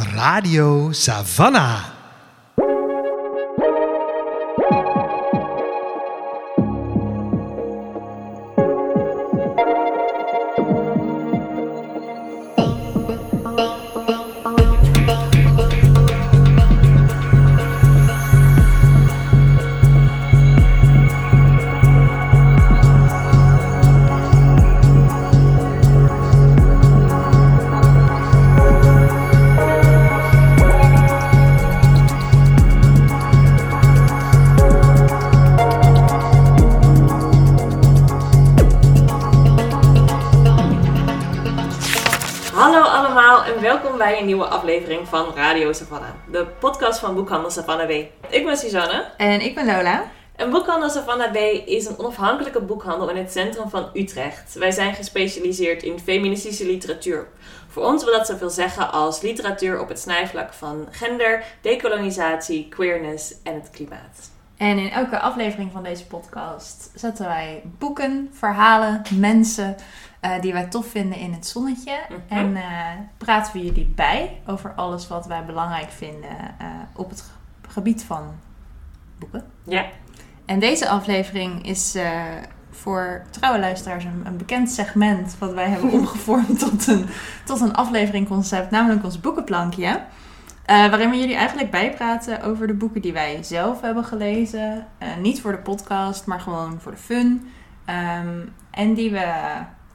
Radio Savannah. Radio Savannah, de podcast van Boekhandel Savannah B. Ik ben Suzanne En ik ben Lola. en Boekhandel Savannah B is een onafhankelijke boekhandel in het centrum van Utrecht. Wij zijn gespecialiseerd in feministische literatuur. Voor ons wil dat zoveel zeggen als literatuur op het snijvlak van gender, decolonisatie, queerness en het klimaat. En in elke aflevering van deze podcast zetten wij boeken, verhalen, mensen eh, die wij tof vinden in het zonnetje. Mhm. En eh, praten we jullie bij over alles wat wij belangrijk vinden eh, op het ge- gebied van boeken. Ja, En deze aflevering is voor trouwe luisteraars een, een bekend segment wat wij hebben omgevormd tot een, tot een afleveringconcept, namelijk ons boekenplankje. Waarin we jullie eigenlijk bijpraten over de boeken die wij zelf hebben gelezen. Niet voor de podcast, maar gewoon voor de fun. Ehm, en die we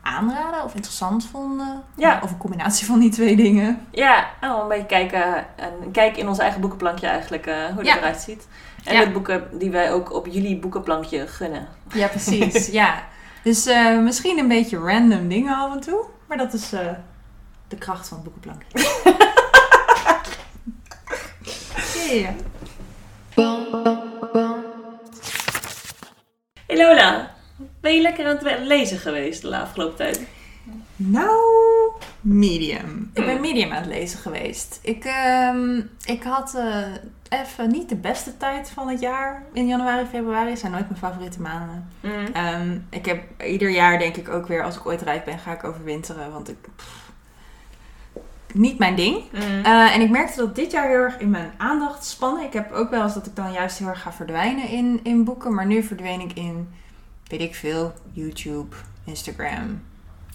aanraden of interessant vonden. Ja. Of een combinatie van die twee dingen. ja nou, een beetje kijken, een kijk in ons eigen boekenplankje eigenlijk eh, hoe het Ja. eruit ziet. En Ja. de boeken die wij ook op jullie boekenplankje gunnen. Ja, precies. ja. Dus eh, misschien een beetje random dingen af en toe. Maar dat is eh, de kracht van het boekenplankje. Ja. Hey Lola, ben je lekker aan het lezen geweest de afgelopen tijd? Nou, medium. Ik ben medium aan het lezen geweest. Ik, ehm, ik had eh, even niet de beste tijd van het jaar in januari, februari. zijn nooit mijn favoriete maanden. Ehm, ik heb ieder jaar denk ik ook weer, als ik ooit rijk ben, ga ik overwinteren. Want ik... pff, niet mijn ding. Mm. Eh, en ik merkte dat dit jaar heel erg in mijn aandacht spannen. Ik heb ook wel eens dat ik dan juist heel erg ga verdwijnen in, in boeken. Maar nu verdween ik in, weet ik veel, YouTube, Instagram,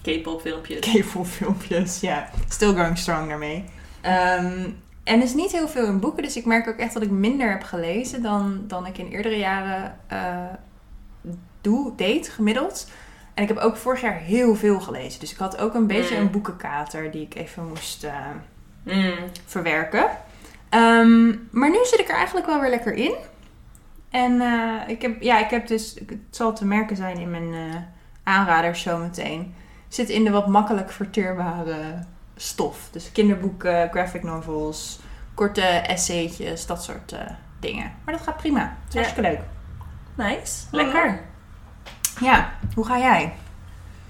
K-pop filmpjes. K-pop filmpjes. Ja, still going strong daarmee. Ehm, en er is niet heel veel in boeken. Dus ik merk ook echt dat ik minder heb gelezen dan, dan ik in eerdere jaren eh, doe, deed, gemiddeld. En ik heb ook vorig jaar heel veel gelezen. Dus ik had ook een beetje Mm. een boekenkater die ik even moest... eh, Mm. verwerken. Ehm, maar nu zit ik er eigenlijk wel weer lekker in. En eh, ik, heb, ja, ik heb dus, het zal te merken zijn in mijn eh aanraders zometeen, zit in de wat makkelijk verteerbare stof. Dus kinderboeken, graphic novels, korte essaytjes, dat soort eh, dingen. Maar dat gaat prima. Het is Ja. hartstikke leuk. Nice, lekker. Ja, hoe ga jij?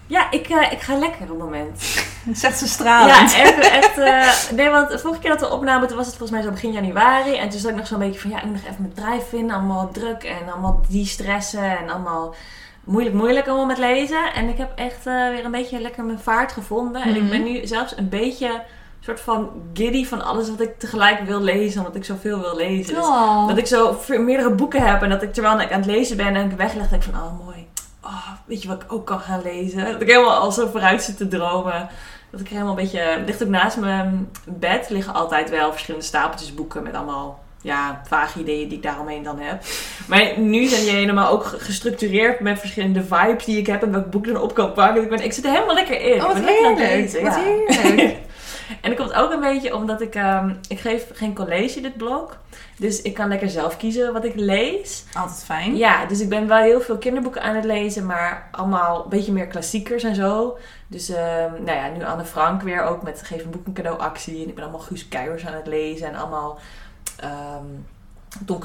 Ja, ik, ik ga lekker op het moment. Zegt ze Ja, stralend. echt. echt eh, nee, want de vorige keer dat we opnamen, toen was het volgens mij zo begin januari. En toen zat ik nog zo'n beetje van, ja, ik moet nog even mijn drijf vinden. Allemaal druk en allemaal die stressen en allemaal moeilijk, moeilijk allemaal met lezen. En ik heb echt eh, weer een beetje lekker mijn vaart gevonden. En ik Mhm. ben nu zelfs een beetje soort van giddy van alles wat ik tegelijk wil lezen. Omdat ik zoveel wil lezen. Dus Oh. Dat ik zo meerdere boeken heb en dat ik terwijl ik aan het lezen ben en ik wegleg, denk ik van, oh mooi. Oh, weet je wat ik ook kan gaan lezen? Dat ik helemaal al zo vooruit zit te dromen. Dat ik er helemaal een beetje... Ligt ook naast mijn bed liggen altijd wel verschillende stapeltjes boeken met allemaal... Ja, vage ideeën die ik daaromheen dan heb. Maar nu zijn die helemaal ook ge- gestructureerd met verschillende vibes die ik heb en welk boek ik dan op kan pakken. Ik, ben, ik zit er helemaal lekker in. Oh, wat heerlijk. lezen, Wat ja. heerlijk. En dat komt ook een beetje omdat ik... ehm, ik geef geen college dit blog. Dus ik kan lekker zelf kiezen wat ik lees. Altijd fijn. Ja, dus ik ben wel heel veel kinderboeken aan het lezen, maar allemaal een beetje meer klassiekers en zo. Dus ehm, nou ja, nu Anne Frank weer ook met Geef een boek een cadeau actie. En ik ben allemaal Guus Kuijers aan het lezen en allemaal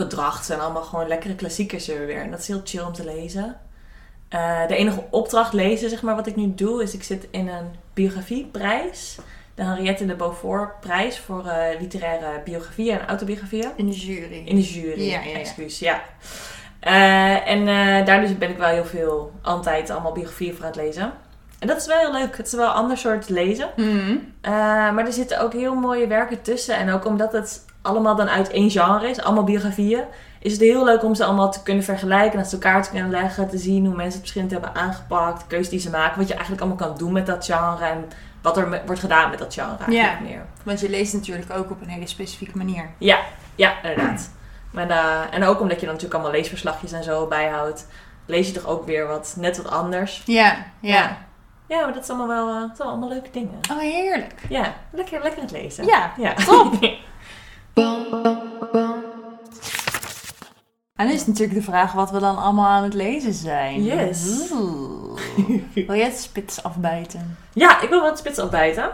Dracht. En allemaal gewoon lekkere klassiekers er weer. En dat is heel chill om te lezen. Eh, de enige opdracht lezen, zeg maar, wat ik nu doe, is ik zit in een biografieprijs. De Henriette de Beaufort prijs voor eh, literaire biografieën en autobiografieën. In de jury. In de jury, Ja, ja, ja. excuus, ja. Eh, en eh, daar dus ben ik wel heel veel altijd allemaal biografieën voor aan het lezen. En dat is wel heel leuk. Het is wel een ander soort lezen. Mhm. Maar er zitten ook heel mooie werken tussen. En ook omdat het allemaal dan uit één genre is, allemaal biografieën, is het heel leuk om ze allemaal te kunnen vergelijken, naast elkaar te kunnen leggen, te zien hoe mensen het verschillend hebben aangepakt, keuzes die ze maken, wat je eigenlijk allemaal kan doen met dat genre en wat er wordt gedaan met dat genre eigenlijk meer. Want je leest natuurlijk ook op een hele specifieke manier. Ja, ja, inderdaad. Maar, eh, en ook omdat je dan natuurlijk allemaal leesverslagjes en zo bijhoudt, lees je toch ook weer wat, net wat anders. Ja, ja. Ja, maar dat is allemaal wel, eh, dat zijn allemaal leuke dingen. Oh, heerlijk. Ja, lekker, lekker het lezen. Ja, ja. top. En nu is natuurlijk de vraag wat we dan allemaal aan het lezen zijn. Yes. Oeh. Wil jij het spits afbijten? Ja, ik wil wat spits opbijten.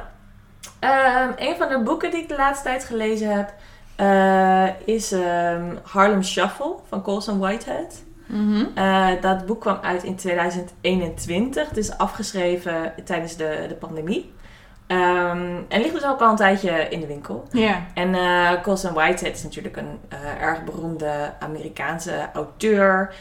Ehm een van de boeken die ik de laatste tijd gelezen heb eh, is ehm, Harlem Shuffle van Colson Whitehead. Mhm. Eh, dat boek kwam uit in 2021. Het is afgeschreven tijdens de, de pandemie. Ehm, en ligt dus ook al een tijdje in de winkel. Ja. En eh Colson Whitehead is natuurlijk een erg beroemde Amerikaanse auteur.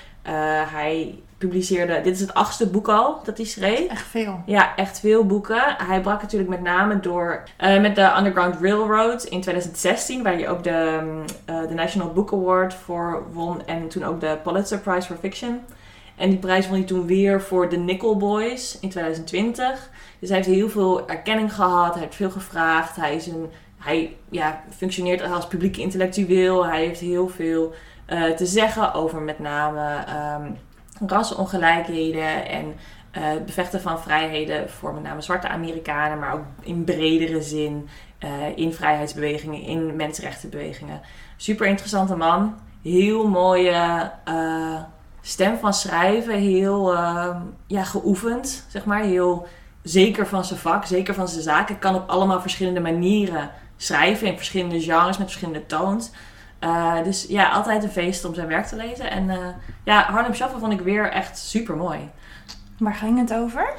Hij publiceerde, dit is het achtste boek al dat hij schreef. Echt veel. Ja, echt veel boeken. Hij brak natuurlijk met name door eh, met de Underground Railroad in 2016, waar hij ook de, mm, eh, de National Book Award voor won en toen ook de Pulitzer Prize for Fiction. En die prijs won hij toen weer voor The Nickel Boys in 2020. Dus hij heeft heel veel erkenning gehad, hij heeft veel gevraagd. Hij, is een, hij ja, functioneert als publiek intellectueel. Hij heeft heel veel eh, te zeggen over met name ehm rassenongelijkheden en eh, het bevechten van vrijheden voor met name zwarte Amerikanen, maar ook in bredere zin eh, in vrijheidsbewegingen, in mensenrechtenbewegingen. Super interessante man. Heel mooie eh, stem van schrijven, heel eh, ja, geoefend, zeg maar. Heel zeker van zijn vak, zeker van zijn zaken. Kan op allemaal verschillende manieren schrijven, in verschillende genres, met verschillende toons. Eh, dus ja, altijd een feest om zijn werk te lezen. En eh, ja, Harlem Shuffle vond ik weer echt super mooi. Waar ging het over?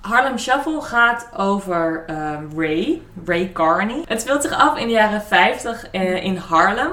Harlem Shuffle gaat over ehm, Ray, Ray Carney. Het speelt zich af in de jaren 50 eh, in Harlem.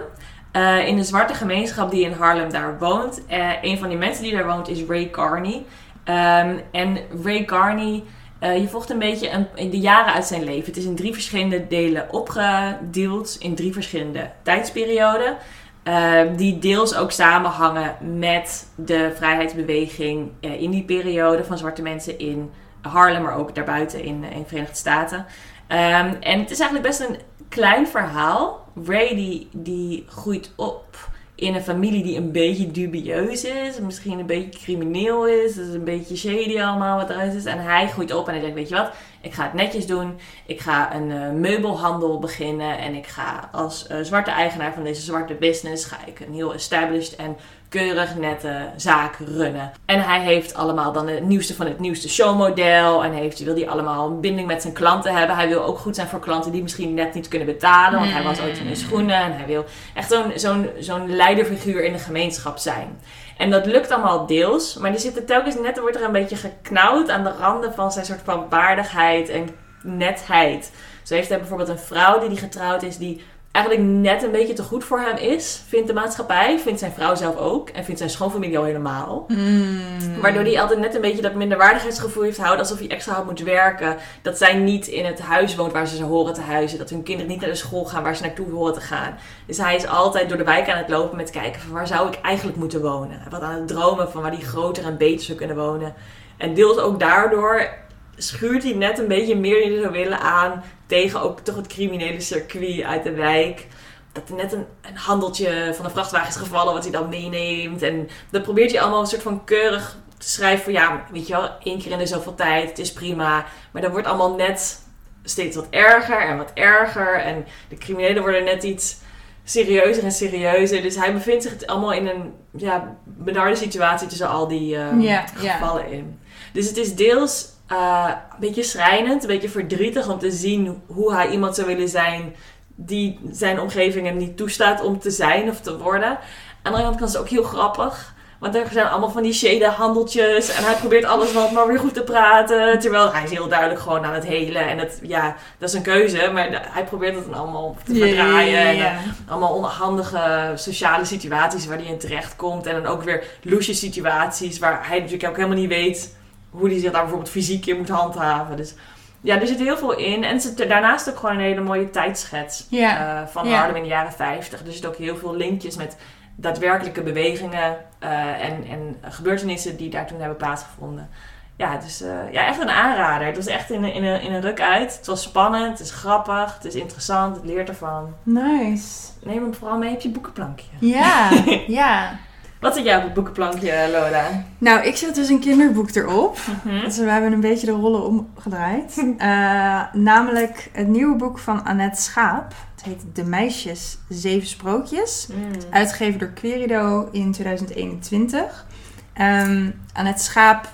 In de zwarte gemeenschap die in Harlem daar woont. Een van die mensen die daar woont is Ray Carney. Ehm, en Ray Carney, eh, je volgt een beetje een, de jaren uit zijn leven. Het is in drie verschillende delen opgedeeld, in drie verschillende tijdsperioden. eh, die deels ook samenhangen met de vrijheidsbeweging eh, in die periode van zwarte mensen in Harlem, maar ook daarbuiten in, de Verenigde Staten. Ehm, en het is eigenlijk best een klein verhaal. Ray die groeit op in een familie die een beetje dubieus is. Misschien een beetje crimineel is. Dus een beetje shady allemaal wat eruit is. En hij groeit op en hij denkt, weet je wat? Ik ga het netjes doen. Ik ga een eh, meubelhandel beginnen. En ik ga als eh, zwarte eigenaar van deze zwarte business... ga ik een heel established en keurig nette zaak runnen. En hij heeft allemaal dan het nieuwste van het nieuwste showmodel. En heeft, wil hij allemaal een binding met zijn klanten hebben. Hij wil ook goed zijn voor klanten die misschien net niet kunnen betalen. Want hij was ooit in de schoenen. En hij wil echt zo'n zo'n zo'n leiderfiguur in de gemeenschap zijn. En dat lukt allemaal deels. Maar die zit er telkens net, wordt er een beetje geknauwd aan de randen van zijn soort van waardigheid en netheid. Zo heeft hij bijvoorbeeld een vrouw die die getrouwd is, die eigenlijk net een beetje te goed voor hem is, vindt de maatschappij, vindt zijn vrouw zelf ook en vindt zijn schoonfamilie al helemaal. Mm. Waardoor hij altijd net een beetje dat minderwaardigheidsgevoel heeft houden, alsof hij extra hard moet werken. Dat zij niet in het huis woont waar ze ze horen te huizen. Dat hun kinderen niet naar de school gaan waar ze naartoe horen te gaan. Dus hij is altijd door de wijk aan het lopen met kijken van waar zou ik eigenlijk moeten wonen. Wat aan het dromen van waar hij groter en beter zou kunnen wonen. En deels ook daardoor schuurt hij net een beetje meer die zou willen aan tegen ook toch het criminele circuit uit de wijk. Dat er net een, een handeltje van een vrachtwagen is gevallen wat hij dan meeneemt. En dat probeert hij allemaal een soort van keurig te schrijven van ja, weet je wel, één keer in de zoveel tijd, het is prima. Maar dat wordt allemaal net steeds wat erger en wat erger. En de criminelen worden net iets serieuzer en serieuzer. Dus hij bevindt zich allemaal in een ja, benarde situatie tussen al die ja. gevallen in. Dus het is deels eh, een beetje schrijnend, een beetje verdrietig om te zien hoe hij iemand zou willen zijn die zijn omgeving hem niet toestaat om te zijn of te worden. Aan de andere kant kan het ook heel grappig. Want er zijn allemaal van die shade handeltjes. En hij probeert alles wat maar weer goed te praten. Terwijl hij is heel duidelijk gewoon aan het helen. En het, ja, dat is een keuze. Maar hij probeert het dan allemaal te verdraaien. En, eh, allemaal onhandige sociale situaties waar hij in terecht komt. En dan ook weer loesje situaties waar hij natuurlijk ook helemaal niet weet hoe die zich daar bijvoorbeeld fysiek in moet handhaven. Dus ja, er zit heel veel in. En daarnaast ook gewoon een hele mooie tijdschets eh, van Ja. Harlem in de jaren 50. Er zitten ook heel veel linkjes met daadwerkelijke bewegingen eh, en, en gebeurtenissen die daar toen hebben plaatsgevonden. Ja, dus ja, echt een aanrader. Het was echt in, een- in, een, in een ruk uit. Het was spannend, het is grappig, het is interessant, het leert ervan. Nice. Neem hem vooral mee op je boekenplankje. Ja, ja. Wat zit jij op het boekenplankje, Lola? Nou, ik zet dus een kinderboek erop. Hm? Dus we hebben een beetje de rollen omgedraaid. Eh, namelijk het nieuwe boek van Annette Schaap. Het heet De Meisjes Zeven Sprookjes. Mm. Uitgegeven door Querido in 2021. Ehm Annette Schaap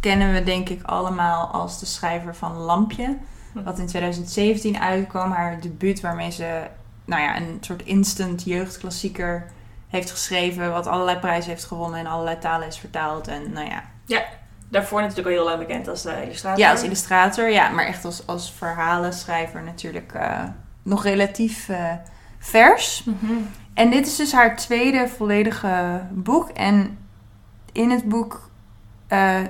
kennen we denk ik allemaal als de schrijver van Lampje. Wat in 2017 uitkwam. Haar debuut waarmee ze nou ja, een soort instant jeugdklassieker heeft geschreven. Wat allerlei prijzen heeft gewonnen en allerlei talen is vertaald. En nou ja, Daarvoor natuurlijk al heel lang bekend als eh, illustrator. ja, als illustrator, ja, maar echt als, als verhalenschrijver natuurlijk eh, nog relatief eh, vers. Mhm. En dit is dus haar tweede volledige boek. En in het boek eh,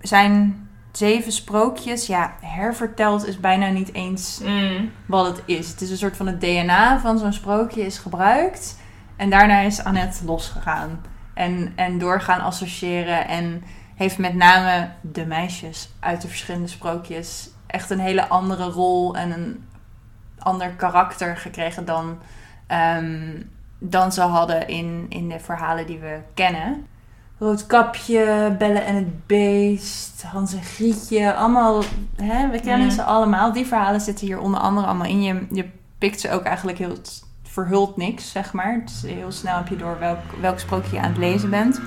zijn zeven sprookjes. Ja, herverteld is bijna niet eens Mm. wat het is. Het is een soort van het DNA van zo'n sprookje is gebruikt. En daarna is Annette losgegaan. En, en doorgaan associëren. En heeft met name de meisjes uit de verschillende sprookjes echt een hele andere rol en een ander karakter gekregen dan, ehm, dan ze hadden in, in de verhalen die we kennen. Roodkapje, Belle en het Beest, Hans en Grietje, allemaal, hè, we kennen Mhm. ze allemaal. Die verhalen zitten hier onder andere allemaal in. Je, je pikt ze ook eigenlijk heel, verhult niks, zeg maar. Dus heel snel heb je door welk, welk sprookje je aan het lezen bent.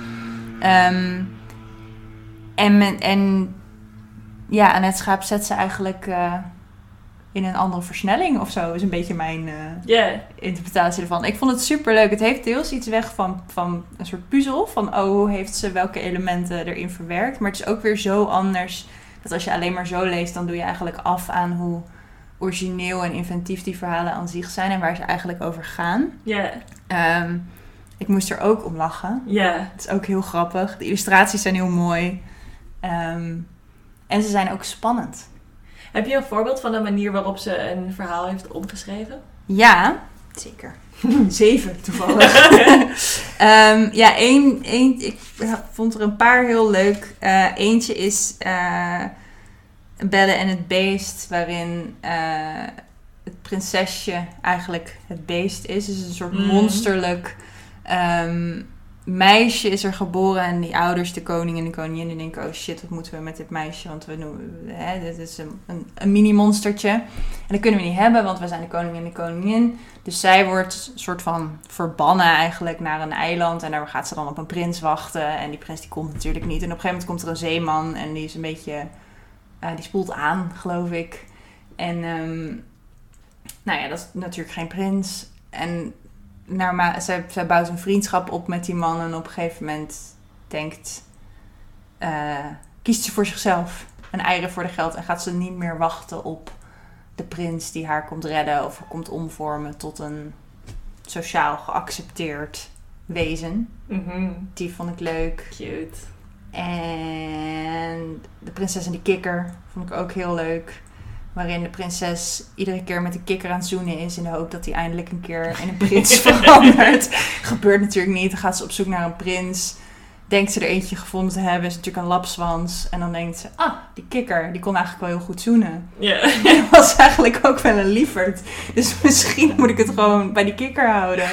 Ehm, en, en ja, Annette Schaap zet ze eigenlijk eh, in een andere versnelling of zo, is een beetje mijn eh, interpretatie ervan. Ik vond het super leuk. Het heeft deels iets weg van, van een soort puzzel. Van oh, hoe heeft ze welke elementen erin verwerkt. Maar het is ook weer zo anders. Dat als je alleen maar zo leest, dan doe je eigenlijk af aan hoe origineel en inventief die verhalen aan zich zijn. En waar ze eigenlijk over gaan. Ja. Ehm, ik moest er ook om lachen. Ja. Het is ook heel grappig. De illustraties zijn heel mooi. Ehm, en ze zijn ook spannend. Heb je een voorbeeld van de manier waarop ze een verhaal heeft opgeschreven? Ja, zeker. Zeven toevallig. Ehm, ja, één, één, ik vond er een paar heel leuk. Eh, eentje is eh Belle en het Beest, waarin eh, het prinsesje eigenlijk het beest is. Dus een soort Mm. monsterlijk ehm, meisje is er geboren. En die ouders, de koning en de koningin, die denken... oh shit, wat moeten we met dit meisje? Want we noemen, hè, dit is een, een, een mini-monstertje. En dat kunnen we niet hebben, want we zijn de koning en de koningin. Dus zij wordt een soort van verbannen eigenlijk naar een eiland. En daar gaat ze dan op een prins wachten. En die prins die komt natuurlijk niet. En op een gegeven moment komt er een zeeman. En die is een beetje... eh, die spoelt aan, geloof ik. En ehm, nou ja, dat is natuurlijk geen prins. En naarma- zij, zij bouwt een vriendschap op met die man. En op een gegeven moment denkt... eh, kiest ze voor zichzelf. Een eieren voor de geld. En gaat ze niet meer wachten op de prins die haar komt redden of komt omvormen tot een sociaal geaccepteerd wezen. Mhm. Die vond ik leuk. Cute. En de prinses en de kikker vond ik ook heel leuk. Waarin de prinses iedere keer met de kikker aan het zoenen is. In de hoop dat hij eindelijk een keer in een prins verandert. Gebeurt natuurlijk niet. Dan gaat ze op zoek naar een prins. Denkt ze er eentje gevonden te hebben. Is natuurlijk een lapswans. En dan denkt ze, ah, die kikker. Die kon eigenlijk wel heel goed zoenen. Ja. En was eigenlijk ook wel een lieverd. Dus misschien moet ik het gewoon bij die kikker houden.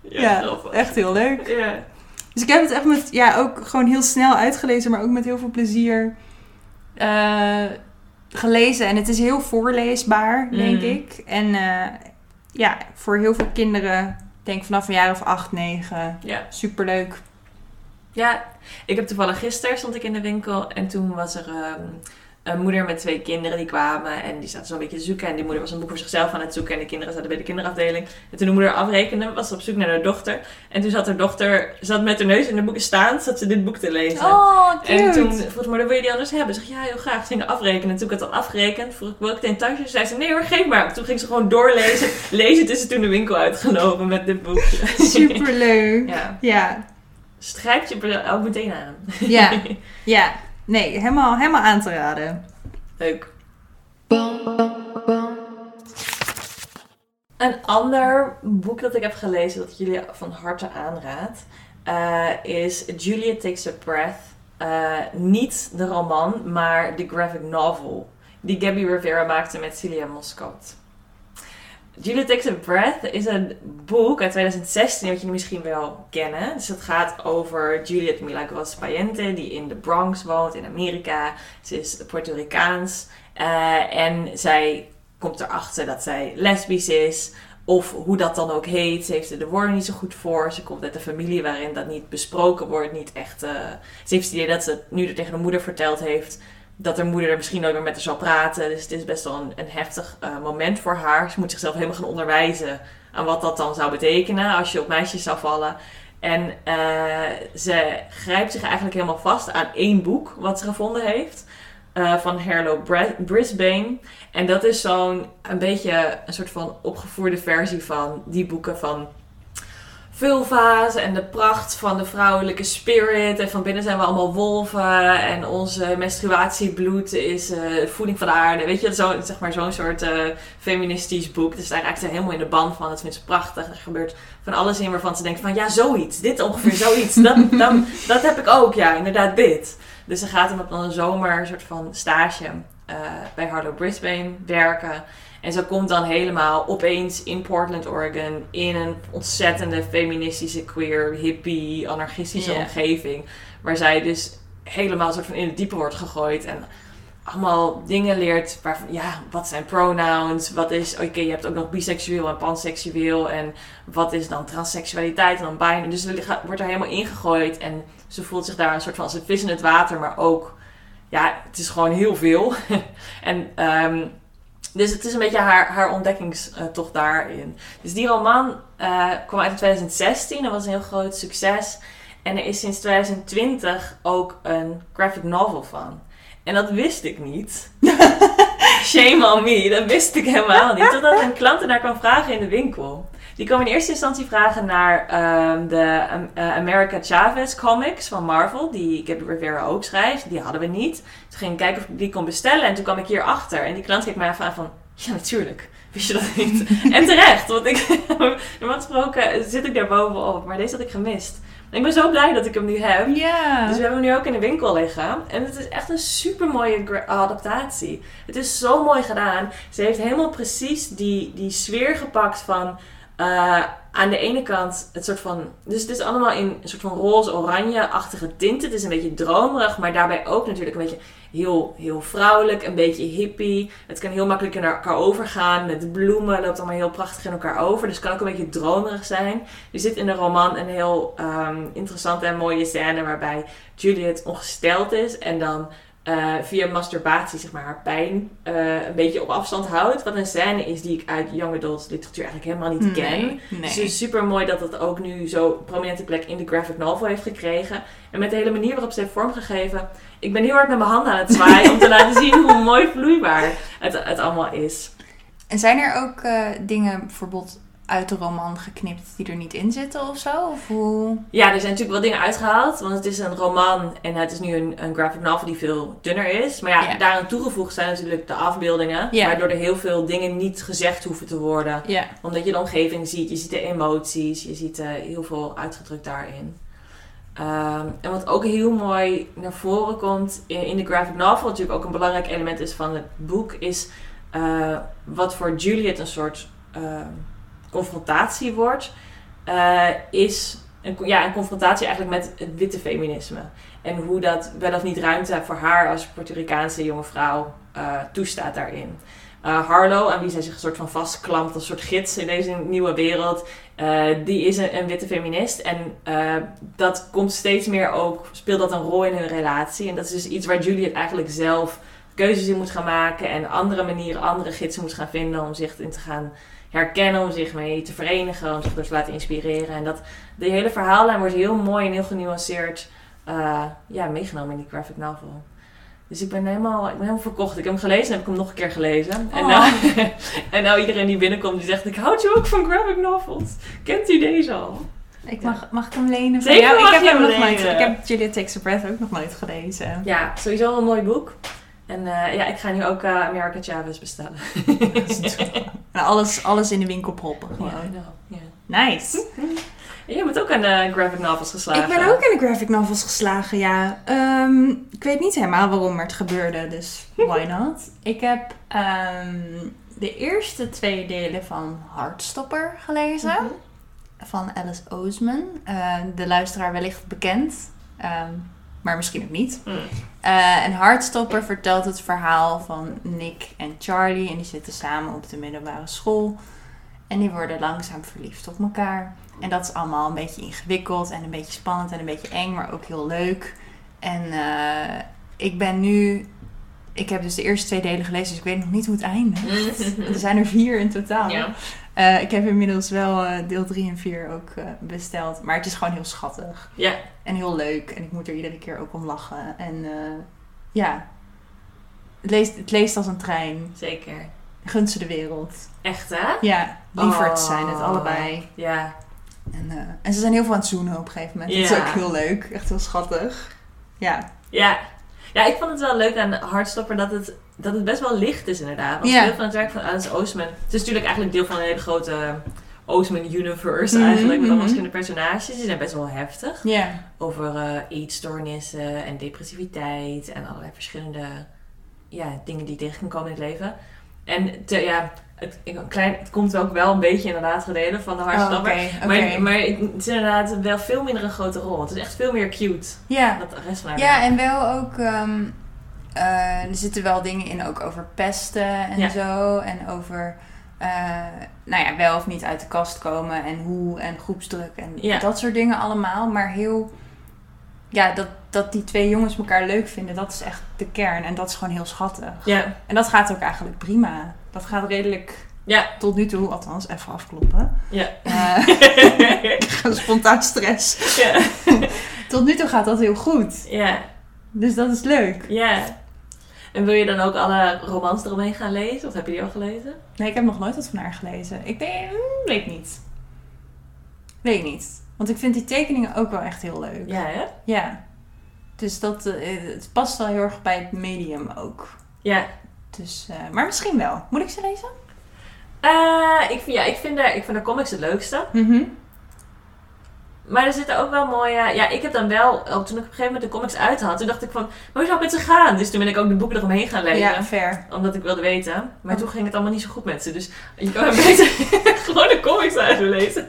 Ja, grappig. echt heel leuk. Ja. Dus ik heb het echt met, ja, ook gewoon heel snel uitgelezen, maar ook met heel veel plezier eh, gelezen. En het is heel voorleesbaar, denk Mm. ik. En eh, ja, voor heel veel kinderen, denk vanaf een jaar of acht, negen, Ja. superleuk. Ja, ik heb toevallig gisteren stond ik in de winkel en toen was er ehm, een moeder met twee kinderen die kwamen en die zaten zo'n beetje te zoeken en die moeder was een boek voor zichzelf aan het zoeken en de kinderen zaten bij de kinderafdeling. En toen de moeder afrekende was ze op zoek naar haar dochter en toen zat haar dochter zat met haar neus in de boeken staan, zat ze dit boek te lezen. Oh, En toen vroeg de moeder, wil je die anders hebben? Zeg ja, heel graag. Ze ging afrekenen. En toen ik het al afgerekend, vroeg ik, wil ik het in tasje? Zei ze, nee hoor, geef maar. Toen ging ze gewoon doorlezen. Lezen, is ze toen de winkel uitgelopen met dit boekje. Superleuk. ja. Ja, Strijpt je er ook meteen aan. ja, ja. Nee, helemaal, helemaal aan te raden. Leuk. Een ander boek dat ik heb gelezen, dat ik jullie van harte aanraad, eh, is Julia Takes a Breath. Eh, niet de roman, maar de graphic novel die Gabby Rivera maakte met Celia Moscot. Julia Takes a Breath is een boek uit 2016, wat jullie misschien wel kennen. Dus het gaat over Juliet Milagros Payente, die in de Bronx woont in Amerika. Ze is Puerto Ricaans eh, en zij komt erachter dat zij lesbisch is. Of hoe dat dan ook heet. Ze heeft er de woorden niet zo goed voor. Ze komt uit een familie waarin dat niet besproken wordt. Niet echt, uh, ze heeft het idee dat ze het nu tegen de moeder verteld heeft. Dat haar moeder er misschien nooit meer met haar zal praten. Dus het is best wel een, heftig uh, moment voor haar. Ze moet zichzelf helemaal gaan onderwijzen aan wat dat dan zou betekenen als je op meisjes zou vallen. En uh, ze grijpt zich eigenlijk helemaal vast aan één boek wat ze gevonden heeft. Uh, van Herlo Brisbane. En dat is zo'n een beetje een soort van opgevoerde versie van die boeken van vulva's en de pracht van de vrouwelijke spirit. En van binnen zijn we allemaal wolven. En onze menstruatiebloed is uh, voeding van de aarde. Weet je, zo, zeg maar zo'n soort uh, feministisch boek. Dus daar raakt ze helemaal in de band van. Dat vindt ze prachtig. Er gebeurt van alles in waarvan ze denkt van ja, zoiets. Dit ongeveer zoiets. Dat, dat, dat heb ik ook. Ja, inderdaad dit. Dus ze gaat hem op een zomer een soort van stage uh, bij Harlow Brisbane werken. En ze komt dan helemaal opeens in Portland, Oregon, in een ontzettende feministische, queer, hippie, anarchistische omgeving. Waar zij dus helemaal soort van in het diepe wordt gegooid. En allemaal dingen leert waarvan, ja, wat zijn pronouns? Wat is, oké, je hebt ook nog biseksueel en panseksueel. En wat is dan transseksualiteit en dan bijna. Dus ze wordt er helemaal ingegooid. En ze voelt zich daar een soort van als een vis in het water, maar ook, ja, het is gewoon heel veel. en, ehm, dus het is een beetje haar, haar ontdekkingstocht daarin. Dus die roman eh, kwam uit in 2016, dat was een heel groot succes. En er is sinds 2020 ook een graphic novel van. En dat wist ik niet. Shame on me, dat wist ik helemaal niet. Totdat een klant naar kwam vragen in de winkel. Die kwam in eerste instantie vragen naar ehm, de um, eh, America Chavez comics van Marvel, die Gabby Rivera ook schrijft. Die hadden we niet. Toen ging ik kijken of ik die kon bestellen en toen kwam ik hier achter. En die klant keek mij even aan van, ja natuurlijk, wist je dat niet? en terecht, want ik, normaal gesproken zit ik daar bovenop, maar deze had ik gemist. Ik ben zo blij dat ik hem nu heb. Ja. Dus we hebben hem nu ook in de winkel liggen. En het is echt een super mooie adaptatie. Het is zo mooi gedaan. Ze heeft helemaal precies die, die sfeer gepakt van. Eh, aan de ene kant het soort van. Dus het is allemaal in een soort van roze-oranje-achtige tinten. Het is een beetje dromerig, maar daarbij ook natuurlijk een beetje heel, heel vrouwelijk, een beetje hippie. Het kan heel makkelijk in elkaar overgaan. Met bloemen loopt allemaal heel prachtig in elkaar over. Dus het kan ook een beetje dromerig zijn. Er zit in de roman een heel ehm, interessante en mooie scène waarbij Juliet ongesteld is en dan eh, via masturbatie zeg maar, haar pijn eh, een beetje op afstand houdt. Wat een scène is die ik uit young adult literatuur eigenlijk helemaal niet ken. Nee. Dus het is super mooi dat het ook nu zo prominente plek in de graphic novel heeft gekregen. En met de hele manier waarop ze heeft vormgegeven. Ik ben heel hard met mijn handen aan het zwaaien om te laten zien hoe mooi vloeibaar het, het allemaal is. En zijn er ook eh, dingen bijvoorbeeld uit de roman geknipt die er niet in zitten of zo? Of hoe? Ja, er zijn natuurlijk wel dingen uitgehaald. Want het is een roman en het is nu een, een graphic novel die veel dunner is. Maar ja, daaraan toegevoegd zijn natuurlijk de afbeeldingen. Waardoor er heel veel dingen niet gezegd hoeven te worden. Omdat je de omgeving ziet, je ziet de emoties, je ziet eh, heel veel uitgedrukt daarin. Ehm, en wat ook heel mooi naar voren komt in, in de graphic novel, wat natuurlijk ook een belangrijk element is van het boek, is eh, wat voor Juliet een soort ehm, confrontatie wordt, eh, is een, ja, een confrontatie eigenlijk met het witte feminisme. En hoe dat wel of niet ruimte voor haar als Puerto Ricaanse jonge vrouw eh, toestaat daarin. Eh, Harlow, aan wie zij zich een soort van vastklampt als soort gids in deze nieuwe wereld, die is een, witte feminist. En dat komt steeds meer ook, speelt dat een rol in hun relatie. En dat is dus iets waar Juliet eigenlijk zelf keuzes in moet gaan maken en andere manieren, andere gidsen moet gaan vinden om zich in te gaan herkennen, om zich mee te verenigen, om zich door te laten inspireren. En dat de hele verhaallijn wordt heel mooi en heel genuanceerd eh, ja, meegenomen in die graphic novel. Dus ik ben helemaal, ik ben helemaal verkocht. Ik heb hem gelezen en heb ik hem nog een keer gelezen. En, Oh. nou, en nou iedereen die binnenkomt die zegt, ik houd je ook van graphic novels. Kent u deze al? Ik mag, mag ik hem lenen? van Zeker jou? ik heb hem nog nooit. Ik heb Julia Takes a Breath ook nog nooit gelezen. Ja, sowieso een mooi boek. En eh, ja, ik ga nu ook eh, America Chavez bestellen. Nou, alles, alles in de winkel proppen. Gewoon. Nice. Je bent ook aan de graphic novels geslagen. Ik ben ook in de graphic novels geslagen, ja. Ehm, ik weet niet helemaal waarom het gebeurde, dus why not? Ik heb ehm, de eerste twee delen van Heartstopper gelezen. Mhm. Van Alice Oseman. Eh, de luisteraar wellicht bekend, ehm, maar misschien ook niet. Mm. Eh, en Heartstopper vertelt het verhaal van Nick en Charlie. En die zitten samen op de middelbare school. En die worden langzaam verliefd op elkaar. En dat is allemaal een beetje ingewikkeld en een beetje spannend en een beetje eng, maar ook heel leuk. En eh, ik ben nu. Ik heb dus de eerste twee delen gelezen, dus ik weet nog niet hoe het eindigt. Er zijn er vier in totaal. Ja. Eh, ik heb inmiddels wel eh, deel 3 en 4 ook eh, besteld. Maar het is gewoon heel schattig. Ja. En heel leuk. En ik moet er iedere keer ook om lachen. En ja, het leest, het leest als een trein. Zeker. Gunt ze de wereld. Echt, hè? Ja, lieverds Oh. zijn het allebei. Ja. En, en ze zijn heel veel aan het zoenen op een gegeven moment. Dat is Ja. ook heel leuk. Echt heel schattig. Ja. Ja. Ja, ik vond het wel leuk aan Hardstopper dat het, dat het best wel licht is inderdaad. Want Ja. veel van het werk van Alice Oseman... Het is natuurlijk eigenlijk deel van een hele grote Oseman universe Mhm, eigenlijk. Met allemaal mhm. verschillende personages. Die zijn best wel heftig. Over eh, eetstoornissen en depressiviteit. En allerlei verschillende ja, dingen die tegen kunnen komen in het leven. En te, ja, het, klein, het komt ook wel een beetje inderdaad gedelen van de Oh, Hardstopper. oké, oké. Maar, maar het is inderdaad wel veel minder een grote rol. Het is echt veel meer cute Ja. dan de rest van haar Ja, werk. en wel ook... ehm, eh, er zitten wel dingen in ook over pesten en Ja. zo. En over... eh, nou ja, wel of niet uit de kast komen en hoe en groepsdruk en Ja. dat soort dingen allemaal. Maar heel... Ja, dat, dat die twee jongens elkaar leuk vinden, dat is echt de kern. En dat is gewoon heel schattig. Ja, En dat gaat ook eigenlijk prima. Dat gaat redelijk ja, tot nu toe, althans, even afkloppen. ja. Eh, spontaan stress. ja. Tot nu toe gaat dat heel goed. ja, Dus dat is leuk. ja. En wil je dan ook alle romans eromheen gaan lezen? Of heb je die al gelezen? Nee, ik heb nog nooit wat van haar gelezen. Ik denk, hmm, weet niet. Weet niet. Want ik vind die tekeningen ook wel echt heel leuk. Ja, hè? Ja. Dus dat, eh, het past wel heel erg bij het medium ook. Ja. Dus, eh, maar misschien wel. Moet ik ze lezen? Eh, ik, vind, ja ik, vind de, ik vind de comics het leukste. Mhm. Maar er zitten ook wel mooie... Ja, ik heb dan wel... Ook toen ik op een gegeven moment de comics uit had, toen dacht ik van... Maar hoe zou het met ze gaan? Dus toen ben ik ook de boeken eromheen gaan lezen. Ja, fair. Omdat ik wilde weten. Maar toen ging het allemaal niet zo goed met ze. Dus je kan beter gewoon de comics uitlezen.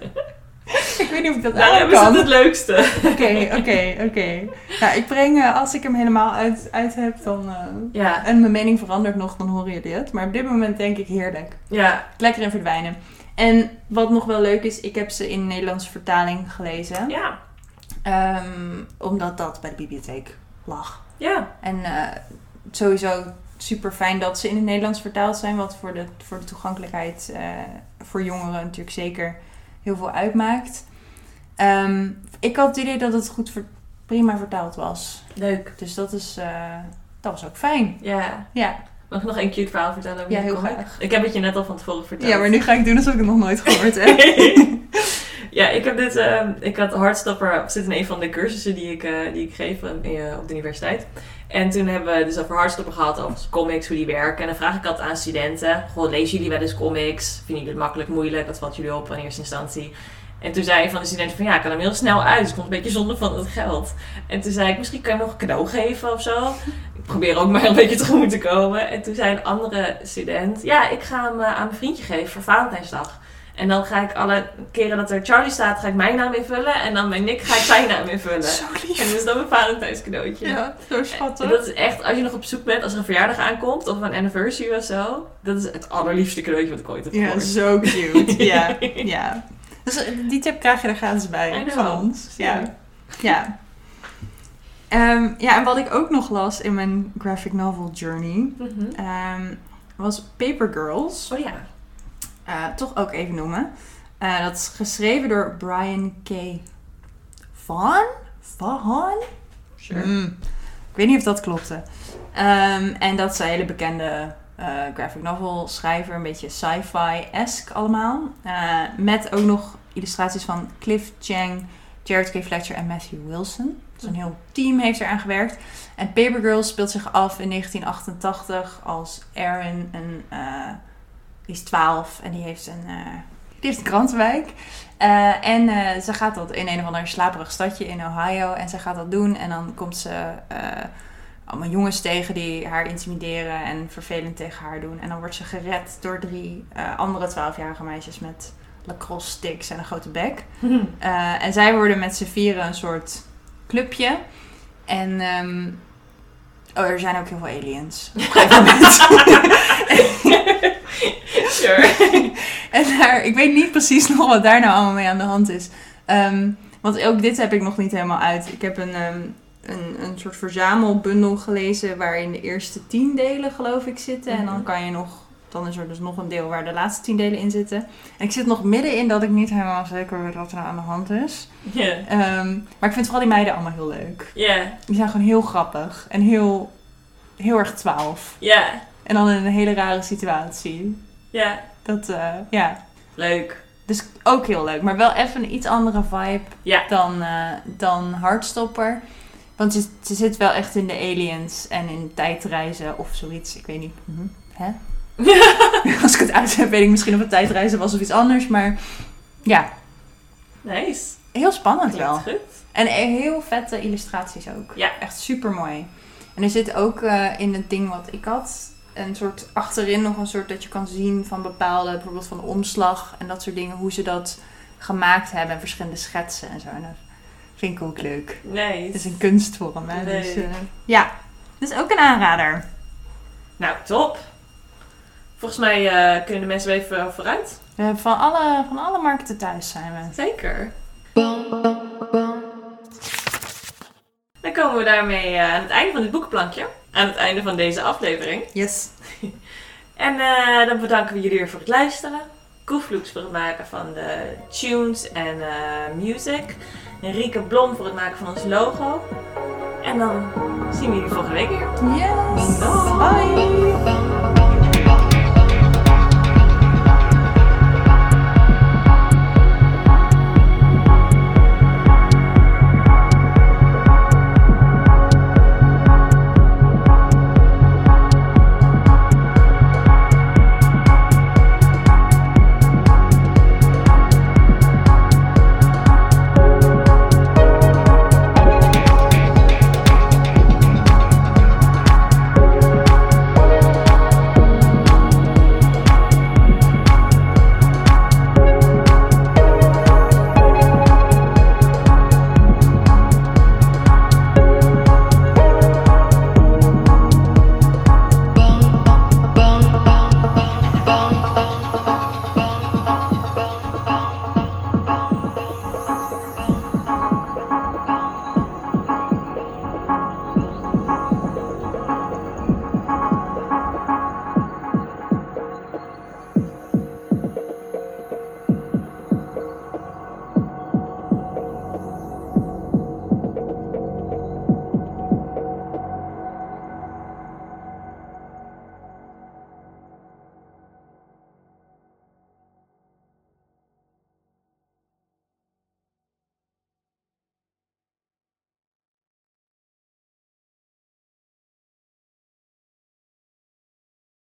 Ik weet niet of ik dat Daar hebben ze het het leukste. Oké, oké, oké. Nou, ik breng, eh, als ik hem helemaal uit, uit heb, dan... eh, Ja, en mijn mening verandert nog, dan horen jullie het. Maar op dit moment denk ik heerlijk. ja, Lekker in verdwijnen. En wat nog wel leuk is, ik heb ze in Nederlandse vertaling gelezen. ja, Ehm, omdat dat bij de bibliotheek lag. ja. En eh, sowieso super fijn dat ze in het Nederlands vertaald zijn. Wat voor de, voor de toegankelijkheid eh, voor jongeren natuurlijk zeker heel veel uitmaakt. Ehm, ik had het idee dat het goed ver- prima vertaald was. Leuk. Dus dat, is, eh, dat was ook fijn. Ja. Ja. Mag ik nog een cute verhaal vertellen over Ja, heel graag. Ik heb het je net al van tevoren verteld. ja, maar nu ga ik doen alsof ik het nog nooit gehoord heb. ja, ik heb dit... ehm, ik had Hardstopper... zit in een van de cursussen die ik, eh, die ik geef eh, op de universiteit. En toen hebben we dus over Hardstopper gehad, over comics, hoe die werken. En dan vraag ik altijd aan studenten... Goh, lezen jullie wel eens comics? Vinden jullie het makkelijk, moeilijk? Wat valt jullie op in eerste instantie? En toen zei een van de studenten van ja, ik kan hem heel snel uit. Dus ik vond het een beetje zonde van het geld. En toen zei ik, misschien kan je hem nog een cadeau geven of zo. Ik probeer ook maar een beetje tegemoet te komen. En toen zei een andere student, ja, ik ga hem eh, aan mijn vriendje geven voor Valentijnsdag. En dan ga ik alle keren dat er Charlie staat, ga ik mijn naam invullen. En dan bij Nick ga ik zijn naam invullen. Zo En lief. dus dat mijn Valentijns cadeautje. Ja, zo En schattig. dat is echt, als je nog op zoek bent, als er een verjaardag aankomt of een anniversary of zo. Dat is het allerliefste cadeautje wat ik ooit heb Ja, gehoord. zo cute. ja, ja. Dus eh, die tip krijg je er gratis bij van ons. Ja. Ja. Ehm, ja, en wat ik ook nog las in mijn graphic novel journey Mhm. ehm, was Paper Girls. Oh ja. Eh, toch ook even noemen. Eh, dat is geschreven door Brian K. Vaughan? Vaughan? Sure. Mm. Ik weet niet of dat klopte. Ehm, en dat is een hele bekende graphic novel schrijver. Een beetje sci-fi-esque allemaal. Eh, met ook nog illustraties van Cliff Chang, Jared K. Fletcher en Matthew Wilson. Dus een heel team heeft eraan gewerkt. En Paper Girls speelt zich af in 1988 als Erin eh, die is 12 en die heeft een, eh, die heeft een krantenwijk. Eh, en eh, ze gaat dat in een of ander slaperig stadje in Ohio. En ze gaat dat doen. En dan komt ze eh, allemaal jongens tegen die haar intimideren en vervelend tegen haar doen. En dan wordt ze gered door drie eh, andere 12-jarige meisjes met lacrosse sticks en een grote bek. Eh, en zij worden met z'n vieren een soort clubje. En ehm, oh, er zijn ook heel veel aliens. Sure. En daar, ik weet niet precies nog wat daar nou allemaal mee aan de hand is. Ehm, want ook dit heb ik nog niet helemaal uit. Ik heb een, ehm, een, een soort verzamelbundel gelezen waarin de eerste tien delen geloof ik zitten. En dan Mhm. kan je nog, dan is er dus nog een deel waar de laatste tien delen in zitten. En ik zit nog middenin dat ik niet helemaal zeker weet wat er nou aan de hand is. Ja. Ehm, maar ik vind vooral die meiden allemaal heel leuk. Ja. Die zijn gewoon heel grappig en heel, heel erg twaalf. Ja. En dan in een hele rare situatie. Ja. Dat, eh, ja. Leuk. Dus ook heel leuk, maar wel even een iets andere vibe dan, eh dan Hardstopper. Want ze, ze zit wel echt in de aliens en in tijdreizen of zoiets. Ik weet niet. Mhm. Hè? Als ik het uit heb, weet ik misschien of het tijdreizen was of iets anders. Maar ja, Nice. heel spannend wel. Goed. En heel vette illustraties ook. Ja. Echt super mooi. En er zit ook eh, in het ding wat ik had, een soort achterin nog een soort dat je kan zien van bepaalde, bijvoorbeeld van de omslag en dat soort dingen, hoe ze dat gemaakt hebben en verschillende schetsen en zo. En dat vind ik ook leuk. Nice. Het is een kunstvorm, hè? Dus, eh, ja, dus ook een aanrader. Nou, top. Volgens mij eh, kunnen de mensen weer even vooruit. We hebben van alle, van alle markten thuis zijn we. Zeker. Dan komen we daarmee eh, aan het einde van dit boekenplankje. Aan het einde van deze aflevering. Yes. En eh, dan bedanken we jullie weer voor het luisteren. Koefloeks voor het maken van de tunes en eh, music. Rieke Blom voor het maken van ons logo. En dan zien we jullie volgende week weer. Yes. Bye.